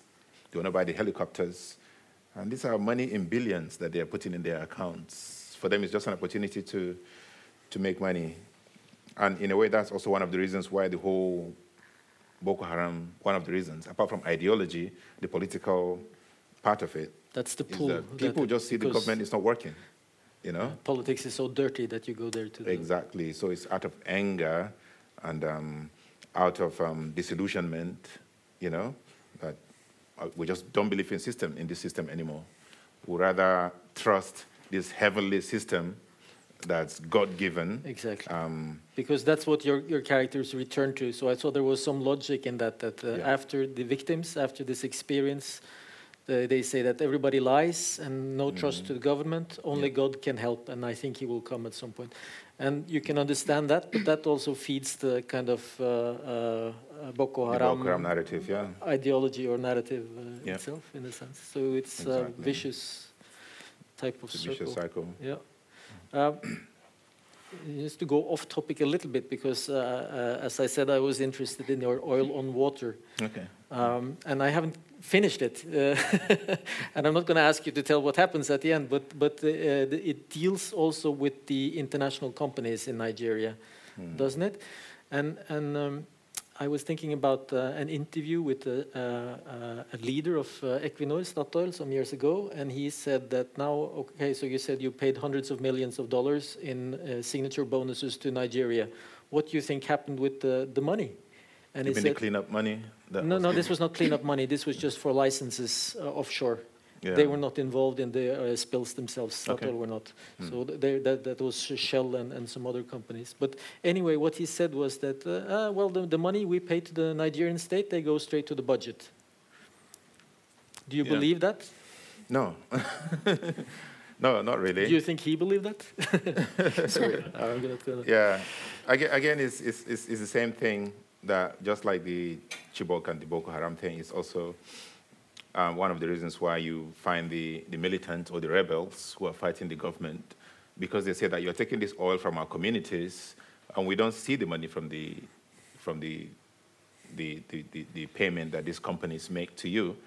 they will not buy the helicopters. And these are money in billions that they are putting in their accounts. For them, it's just an opportunity to, to make money. And in a way, that's also one of the reasons why the whole Boko Haram, one of the reasons, apart from ideology, the political part of it, That's the pull. that that people it- just see the government is not working. You know? Politics is so dirty that you go there to. the- Exactly. So it's out of anger and um, out of um, disillusionment, you know, that uh, we just don't believe in system in this system anymore. We rather trust this heavenly system that's God given. Exactly. Um, because that's what your, your characters return to. So I thought there was some logic in that. That uh, Yeah. after the victims, after this experience, the, they say that everybody lies and no trust to the government. Only Yeah. God can help, and I think He will come at some point. And you can understand that, but that also feeds the kind of uh, uh, Boko Haram, Boko Haram narrative, yeah. ideology or narrative uh, Yeah. itself, in a sense. So it's a Exactly. vicious type of It's a circle. vicious cycle. Yeah. Um, just to go off topic a little bit, because uh, uh, as I said, I was interested in your oil on water, Okay. um, and I haven't finished it. Uh, and I'm not going to ask you to tell what happens at the end, but but uh, it deals also with the international companies in Nigeria, Hmm. doesn't it? And and um, I was thinking about uh, an interview with a, uh, a leader of uh, Equinor, Statoil, some years ago, and he said that now, okay, so you said you paid hundreds of millions of dollars in uh, signature bonuses to Nigeria. What do you think happened with the, the money? And you he mean the said, cleanup money? that no, was no, given? this was not cleanup money. This was just for licenses uh, offshore. Yeah. They were not involved in the uh, spills themselves. Statoil Okay. were not. Hmm. So they, that, that was Shell and, and some other companies. But anyway, what he said was that, uh, uh, well, the, the money we pay to the Nigerian state, they go straight to the budget. Do you Yeah. believe that? No. no, not really. Do you think he believed that? Sorry, I'm gonna, gonna Yeah, again, again it's, it's, it's, it's the same thing that just like the Chibok and the Boko Haram thing, is also um, one of the reasons why you find the, the militants or the rebels who are fighting the government because they say that you're taking this oil from our communities and we don't see the money from the, from the, the, the, the, the payment that these companies make to you.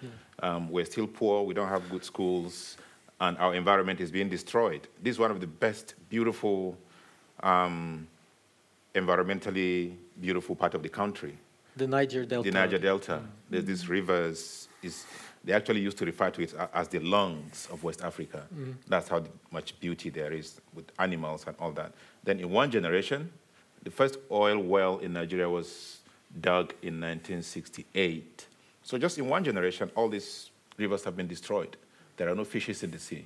Um, we're still poor, we don't have good schools, and our environment is being destroyed. This is one of the best, beautiful um, environmentally beautiful part of the country, the Niger Delta. the Niger Delta. There's these rivers. Is they actually used to refer to it as the lungs of West Africa. Mm-hmm. That's how much beauty there is with animals and all that. Then in one generation, the first oil well in Nigeria was dug in 1968. So just in one generation, all these rivers have been destroyed. There are no fishes in the sea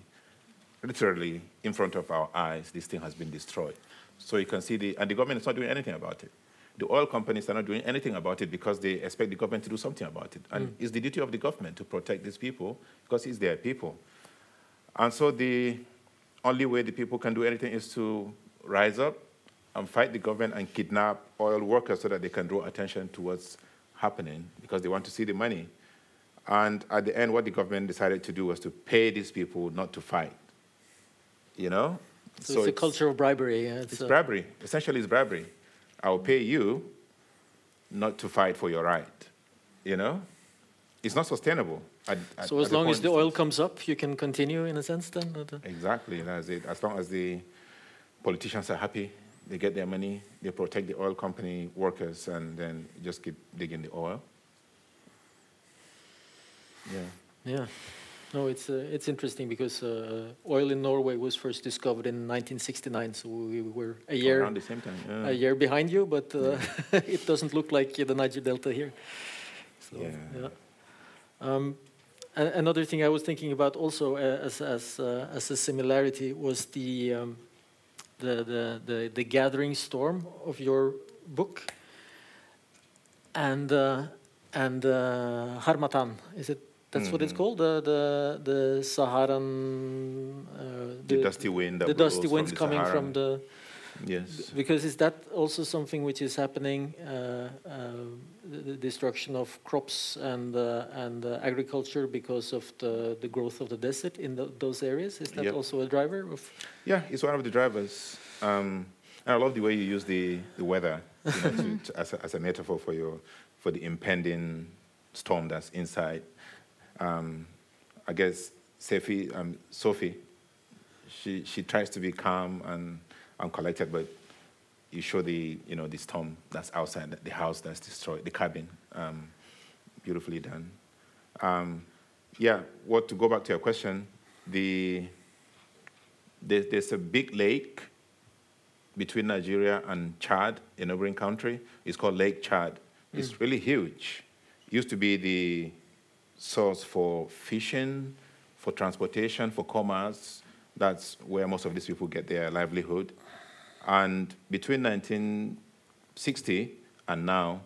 literally in front of our eyes, this thing has been destroyed. So you can see the, and the government is not doing anything about it. The oil companies are not doing anything about it because they expect the government to do something about it. And mm. it's the duty of the government to protect these people because it's their people. And so the only way the people can do anything is to rise up and fight the government and kidnap oil workers so that they can draw attention to what's happening because they want to see the money. And at the end, what the government decided to do was to pay these people not to fight. You know? So, it's a culture of bribery. yeah, It's bribery. Essentially, it's bribery. I'll pay you not to fight for your right. You know? It's not sustainable. At, at- so as long as the oil comes up, you can continue in a sense then? Exactly. That's it. As long as the politicians are happy, they get their money, they protect the oil company workers, and then just keep digging the oil. Yeah. Yeah. No, it's uh, it's interesting because uh, oil in Norway was first discovered in 1969, so we were a year Around the same time. Yeah. a year behind you, but uh, it doesn't look like the Niger Delta here. So, Yeah. Um, another thing I was thinking about also uh, as as uh, as a similarity was the, um, the the the the gathering storm of your book and uh, and uh, Harmattan. Is it? That's what it's Mhm. called. The the the Saharan. Uh, the, dusty wind. That the dusty winds from coming from the Yes. because is that also something which is happening, uh, uh, the, the destruction of crops and uh, and uh, agriculture because of the, the growth of the desert in tho- those areas? Is that Yep. also a driver of? Yeah, it's one of the drivers. Um, and I love the way you use the, the weather you know, to, to, as, a, as a metaphor for your for the impending storm that's inside. Um, I guess Sophie, um, Sophie, she she tries to be calm and, and collected, but you show the you know the storm that's outside the- house that's destroyed, the cabin, um, beautifully done. Um, yeah, what to go back to your question, the there's, there's a big lake between Nigeria and Chad, a neighboring country. It's called Lake Chad. It's really huge. used to be the source for fishing, for transportation, for commerce. That's where most of these people get their livelihood. And between 1960 and now,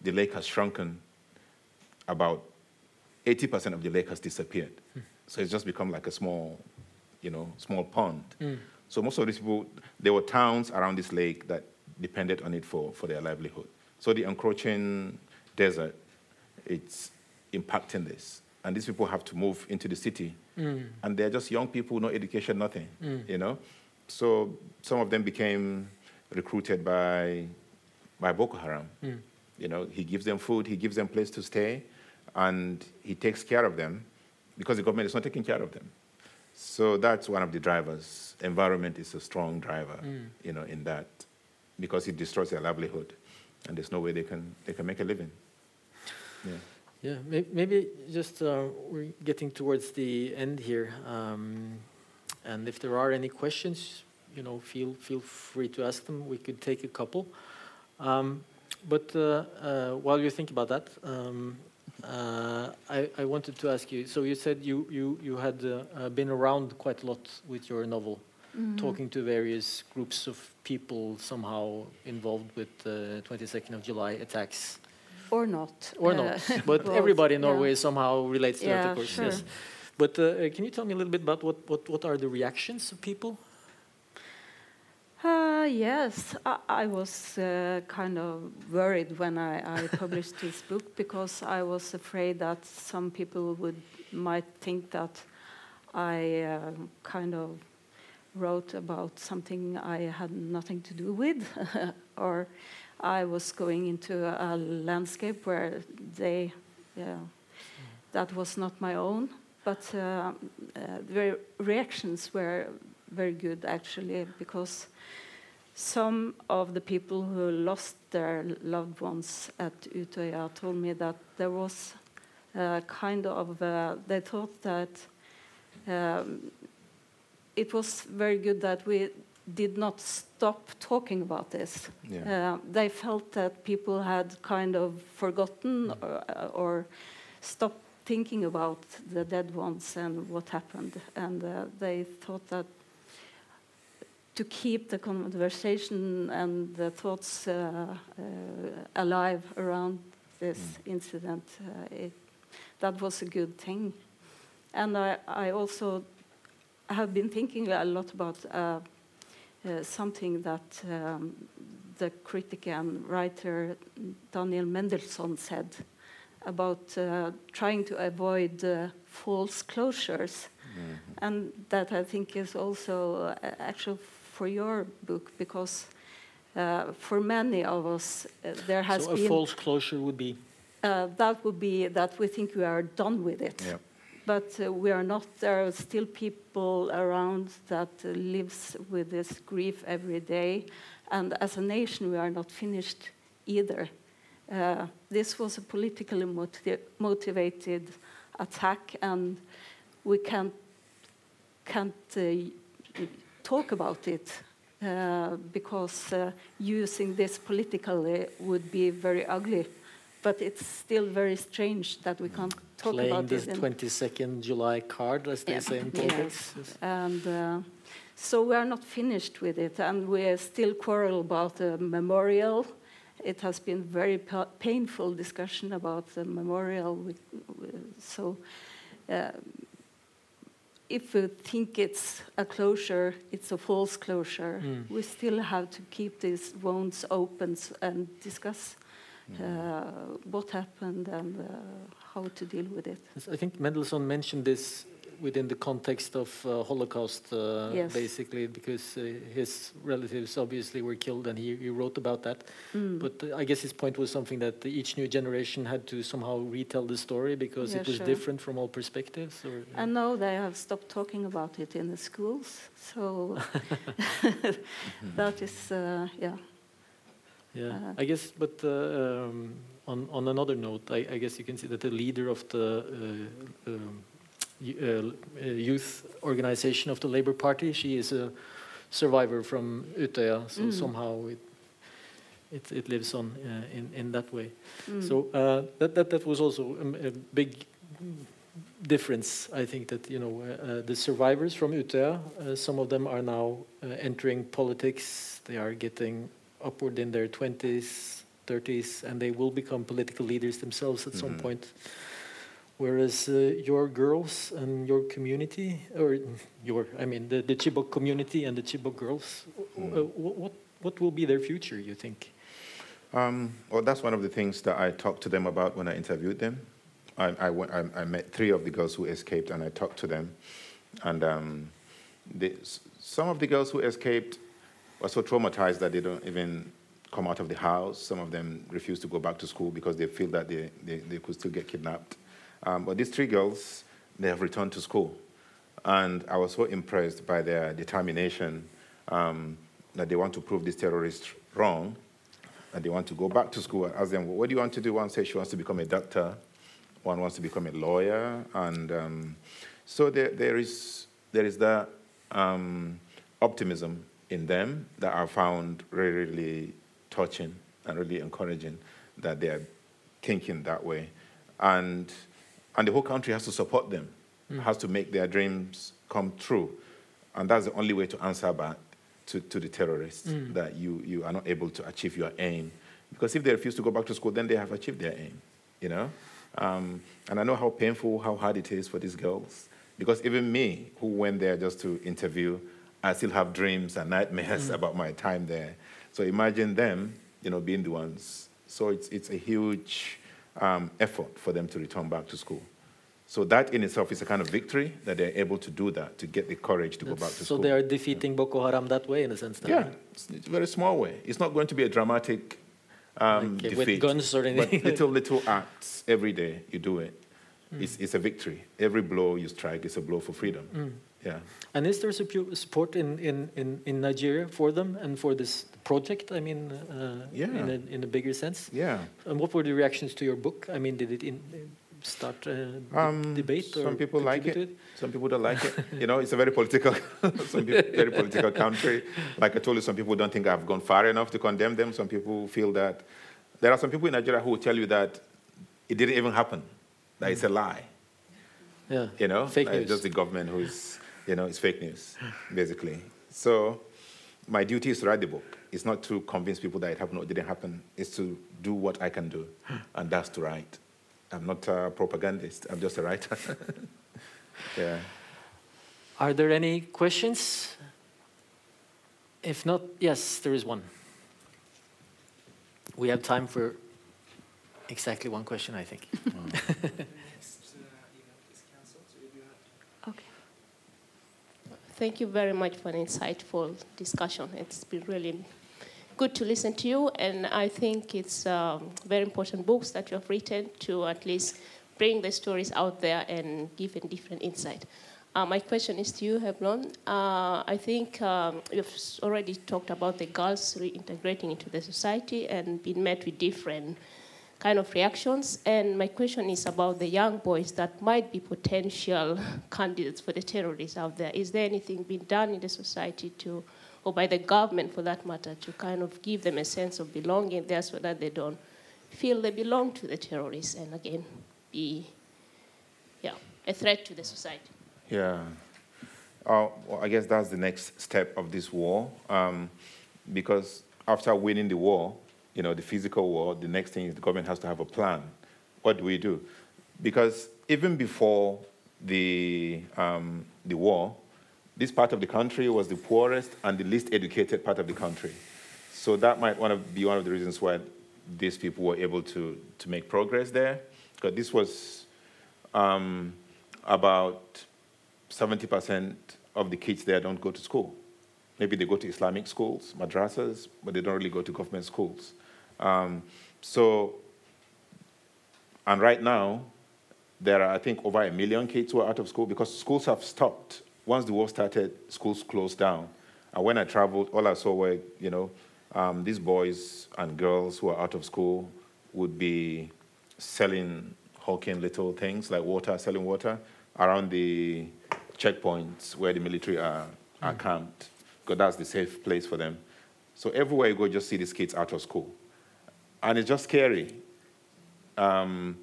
the lake has shrunken. About 80% of the lake has disappeared. Hmm. So it's just become like a small, you know, small pond. Hmm. So most of these people, there were towns around this lake that depended on it for, for their livelihood. So the encroaching desert, it's impacting this. And these people have to move into the city. Mm. And they're just young people, no education, nothing, mm. you know? So some of them became recruited by, by Boko Haram. Mm. You know, he gives them food, he gives them place to stay, and he takes care of them because the government is not taking care of them. So that's one of the drivers. Environment is a strong driver, you know, in that because it destroys their livelihood, and there's no way they can they can make a living. Yeah. Yeah, maybe just uh, we're getting towards the end here, um, and if there are any questions, you know, feel feel free to ask them. We could take a couple. Um, but uh, uh, while you think about that, um, uh, I, I wanted to ask you. So you said you you you had uh, uh, been around quite a lot with your novel, talking to various groups of people somehow involved with the 22nd of July attacks. Or not. Or uh, not, but both, everybody in yeah. Norway somehow relates to that, of course. sure. Yes. But uh, can you tell me a little bit about what, what, what are the reactions of people? Uh, yes, I, I was uh, kind of worried when I, I published this book because I was afraid that some people would might think that I uh, kind of wrote about something I had nothing to do with, or I was going into a landscape where they, yeah, that was not my own. But uh, uh, the reactions were very good actually because some of the people who lost their loved ones at Utøya told me that there was uh, kind of uh, they thought that um, it was very good that we did not stop talking about this. Yeah. Uh, they felt that people had kind of forgotten or, or stopped thinking about the dead ones and what happened, and uh, they thought that to keep the conversation and the thoughts uh, uh, alive around this incident, uh, it, that was a good thing. And I, I also have been thinking a lot about uh, something that um, the critic and writer Daniel Mendelsohn said. about uh, trying to avoid uh, false closures. And that I think is also uh, actual for your book because uh, for many of us uh, there has so a been false closure would be uh, that would be that we think we are done with it. Yeah. But uh, we are not. There are still people around that uh, lives with this grief every day, and as a nation, we are not finished either. Uh, this was a politically moti- motivated attack, and we can't can't uh, talk about it uh, because uh, using this politically would be very ugly. But it's still very strange that we can't talk playing about this. it. in- 22nd July card, as they Yeah. say in Yeah. politics. Yes. and uh, so we are not finished with it, and we still quarrel about the memorial. It has been very pa- painful discussion about the memorial. With, with, so, uh, if we think it's a closure, it's a false closure. Mm. We still have to keep these wounds open and discuss what happened and uh, how to deal with it. Yes, I think Mendelsohn mentioned this within the context of uh, Holocaust, uh, Yes. basically, because uh, his relatives obviously were killed, and he, he wrote about that. Mm. But uh, I guess his point was something that each new generation had to somehow retell the story because Yeah, it was sure. different from all perspectives. Or, And now they have stopped talking about it in the schools. So that is, uh, yeah. Yeah, Uh, I guess, but uh, um, on, on another note, I, I guess you can see that the leader of the uh, um, y- uh, uh, youth organization of the Labour Party, she is a survivor from Utøya, so Mm. somehow it, it, it lives on uh, in, in that way. Mm. So uh, that, that, that was also um, a big difference, I think, that, you know, the survivors from Utøya, uh, some of them are now uh, entering politics, they are getting upward in their 20s, 30s, and they will become political leaders themselves at some Mhm. point. Whereas uh, your girls and your community, or your, I mean, the, the Chibok community and the Chibok girls, uh, wh- what, what will be their future, you think? Um, well, that's one of the things that I talked to them about when I interviewed them. I, I, went, I, I met three of the girls who escaped, and I talked to them. And um, the, some of the girls who escaped were so traumatized that they don't even come out of the house. Some of them refuse to go back to school because they feel that they, they, they could still get kidnapped. Um, but these three girls, they have returned to school. And I was so impressed by their determination um, that they want to prove these terrorists wrong and they want to go back to school. I asked them, well, what do you want to do? One says she wants to become a doctor, one wants to become a lawyer. And um, so there, there, is, there is that um, optimism in them that I found really, really touching and really encouraging that they are thinking that way. And, and the whole country has to support them, has to make their dreams come true. And that's the only way to answer back to, to the terrorists that you, you are not able to achieve your aim. Because if they refuse to go back to school, then they have achieved their aim, you know? Um, and I know how painful, how hard it is for these girls. Because even me, who went there just to interview, I still have dreams and nightmares about my time there. So imagine them, you know, being the ones. So it's, it's a huge um, effort for them to return back to school. So that in itself is a kind of victory that they're able to do that, to get the courage to go back to so school. So they are defeating Boko Haram that way, in a sense. then, Yeah, right? it's, it's a very small way. It's not going to be a dramatic um, Like, uh, with guns or anything. But little, little acts every day, you do it. It's, it's a victory. Every blow you strike is a blow for freedom. Mm. Yeah. And is there support in, in, in, in Nigeria for them and for this project? I mean, uh, Yeah. in, a, in a bigger sense. Yeah. And what were the reactions to your book? I mean, did it in, start a d- Um, debate? Or some people like contribute it. Some people don't like it. You know, it's a very political, some people, very political country. Like I told you, some people don't think I've gone far enough to condemn them. Some people feel that there are some people in Nigeria who will tell you that it didn't even happen, that it's a lie. Yeah. You know, Fake Like, news. Just the government who's, you know, it's fake news, basically. So my duty is to write the book. It's not to convince people that it happened or it didn't happen. It's to do what I can do, and that's to write. I'm not a propagandist. I'm just a writer. yeah. Are there any questions? If not, yes, there is one. We have time for Exactly one question, I think. Okay. Oh. Thank you very much for an insightful discussion. It's been really good to listen to you, and I think it's um, very important books that you have written to at least bring the stories out there and give a different insight. Uh, my question is to you, Helon. Uh, I think um, you've already talked about the girls reintegrating into the society and being met with different kind of reactions. And my question is about the young boys that might be potential candidates for the terrorists out there. Is there anything being done in the society to, or by the government for that matter, to kind of give them a sense of belonging there so that they don't feel they belong to the terrorists and again be yeah, a threat to the society? Yeah. Uh, well, I guess that's the next step of this war. Um, because after winning the war, you know, the physical war, the next thing is the government has to have a plan. What do we do? Because even before the, um, the war, this part of the country was the poorest and the least educated part of the country. So that might one of, be one of the reasons why these people were able to, to make progress there. Because this was um, about 70% of the kids there don't go to school. Maybe they go to Islamic schools, madrasas, but they don't really go to government schools. Um, so, and right now, there are, I think, over a million kids who are out of school because schools have stopped. Once the war started, schools closed down. And when I traveled, all I saw were, you know, um, these boys and girls who are out of school would be selling, hawking little things like water, selling water around the checkpoints where the military are, are mm. camped, because that's the safe place for them. So everywhere you go, just see these kids out of school. And it's just scary um,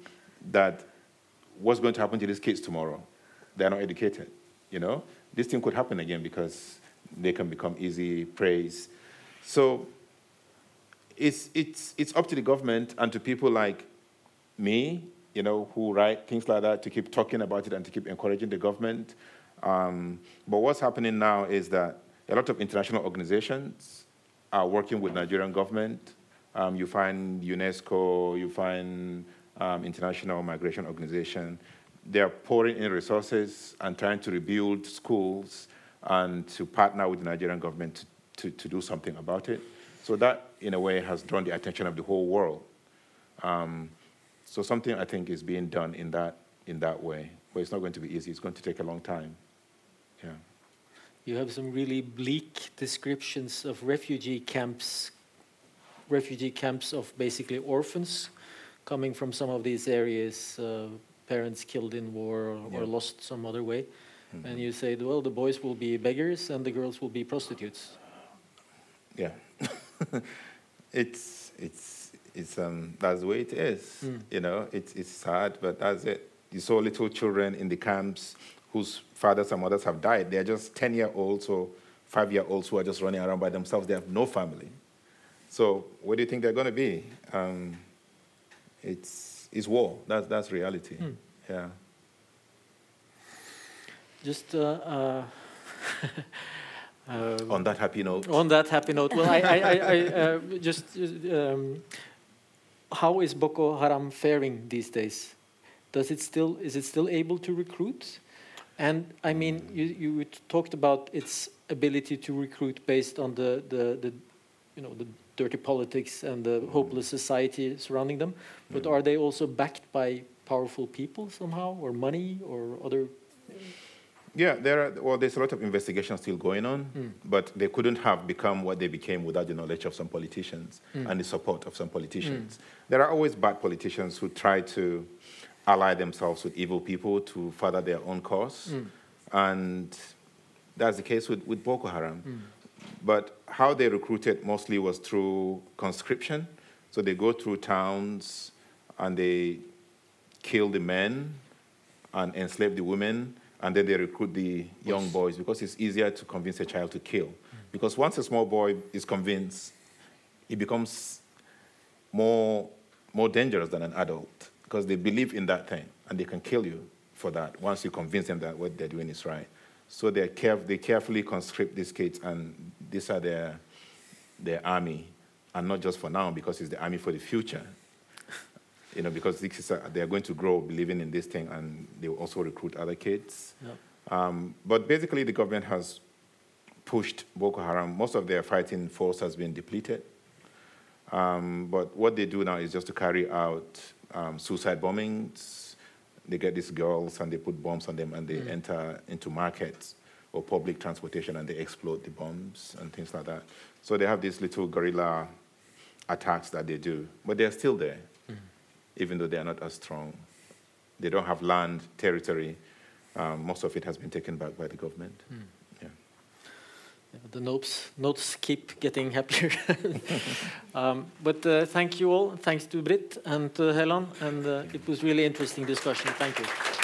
that what's going to happen to these kids tomorrow? They're not educated, you know? This thing could happen again because they can become easy praise. So it's, it's, it's up to the government and to people like me, you know, who write things like that to keep talking about it and to keep encouraging the government. Um, but what's happening now is that a lot of international organizations are working with Nigerian government um, you find UNESCO, you find um, International Migration Organization. They're pouring in resources and trying to rebuild schools and to partner with the Nigerian government to, to, to do something about it. So that, in a way, has drawn the attention of the whole world. Um, so something I think is being done in that, in that way. But it's not going to be easy. It's going to take a long time. Yeah. You have some really bleak descriptions of refugee camps refugee camps of basically orphans coming from some of these areas, uh, parents killed in war or, yeah. or lost some other way. Mm-hmm. And you say, well, the boys will be beggars and the girls will be prostitutes. Yeah. it's, it's, it's, um, that's the way it is. Mm. You know, it's, it's sad, but that's it. You saw little children in the camps whose fathers and mothers have died. They're just 10 year olds or five year olds who are just running around by themselves. They have no family. So what do you think they're going to be? Um, it's, it's war. That's, that's reality. Mm. Yeah. Just uh, uh, um, on that happy note. On that happy note. Well, I, I, I, I uh, just um, how is Boko Haram faring these days? Does it still is it still able to recruit? And I mean, you, you talked about its ability to recruit based on the, the, the you know the dirty politics and the hopeless society surrounding them, but are they also backed by powerful people somehow, or money, or other? Yeah, there are. Well, there's a lot of investigation still going on, mm. but they couldn't have become what they became without the knowledge of some politicians mm. and the support of some politicians. Mm. There are always bad politicians who try to ally themselves with evil people to further their own cause, hmm. and that's the case with, with Boko Haram. But how they recruited mostly was through conscription. So they go through towns and they kill the men and enslave the women, and then they recruit the young boys because it's easier to convince a child to kill. Because once a small boy is convinced, he becomes more, more dangerous than an adult because they believe in that thing and they can kill you for that once you convince them that what they're doing is right. So they caref- they carefully conscript these kids, and these are their, their army, and not just for now, because it's the army for the future. you know, because this is a, they are going to grow believing in this thing, and they will also recruit other kids. Yeah. Um, but basically, the government has pushed Boko Haram. Most of their fighting force has been depleted. Um, but what they do now is just to carry out um, suicide bombings. They get these girls and they put bombs on them and they mm. enter into markets or public transportation and they explode the bombs and things like that. So they have these little guerrilla attacks that they do, but they're still there, mm. even though they are not as strong. They don't have land, territory. Um, most of it has been taken back by the government. Yeah. The notes notes keep getting happier. um, but uh, thank you all. Thanks to Britt and to Helon, and uh, it was really interesting discussion. Thank you.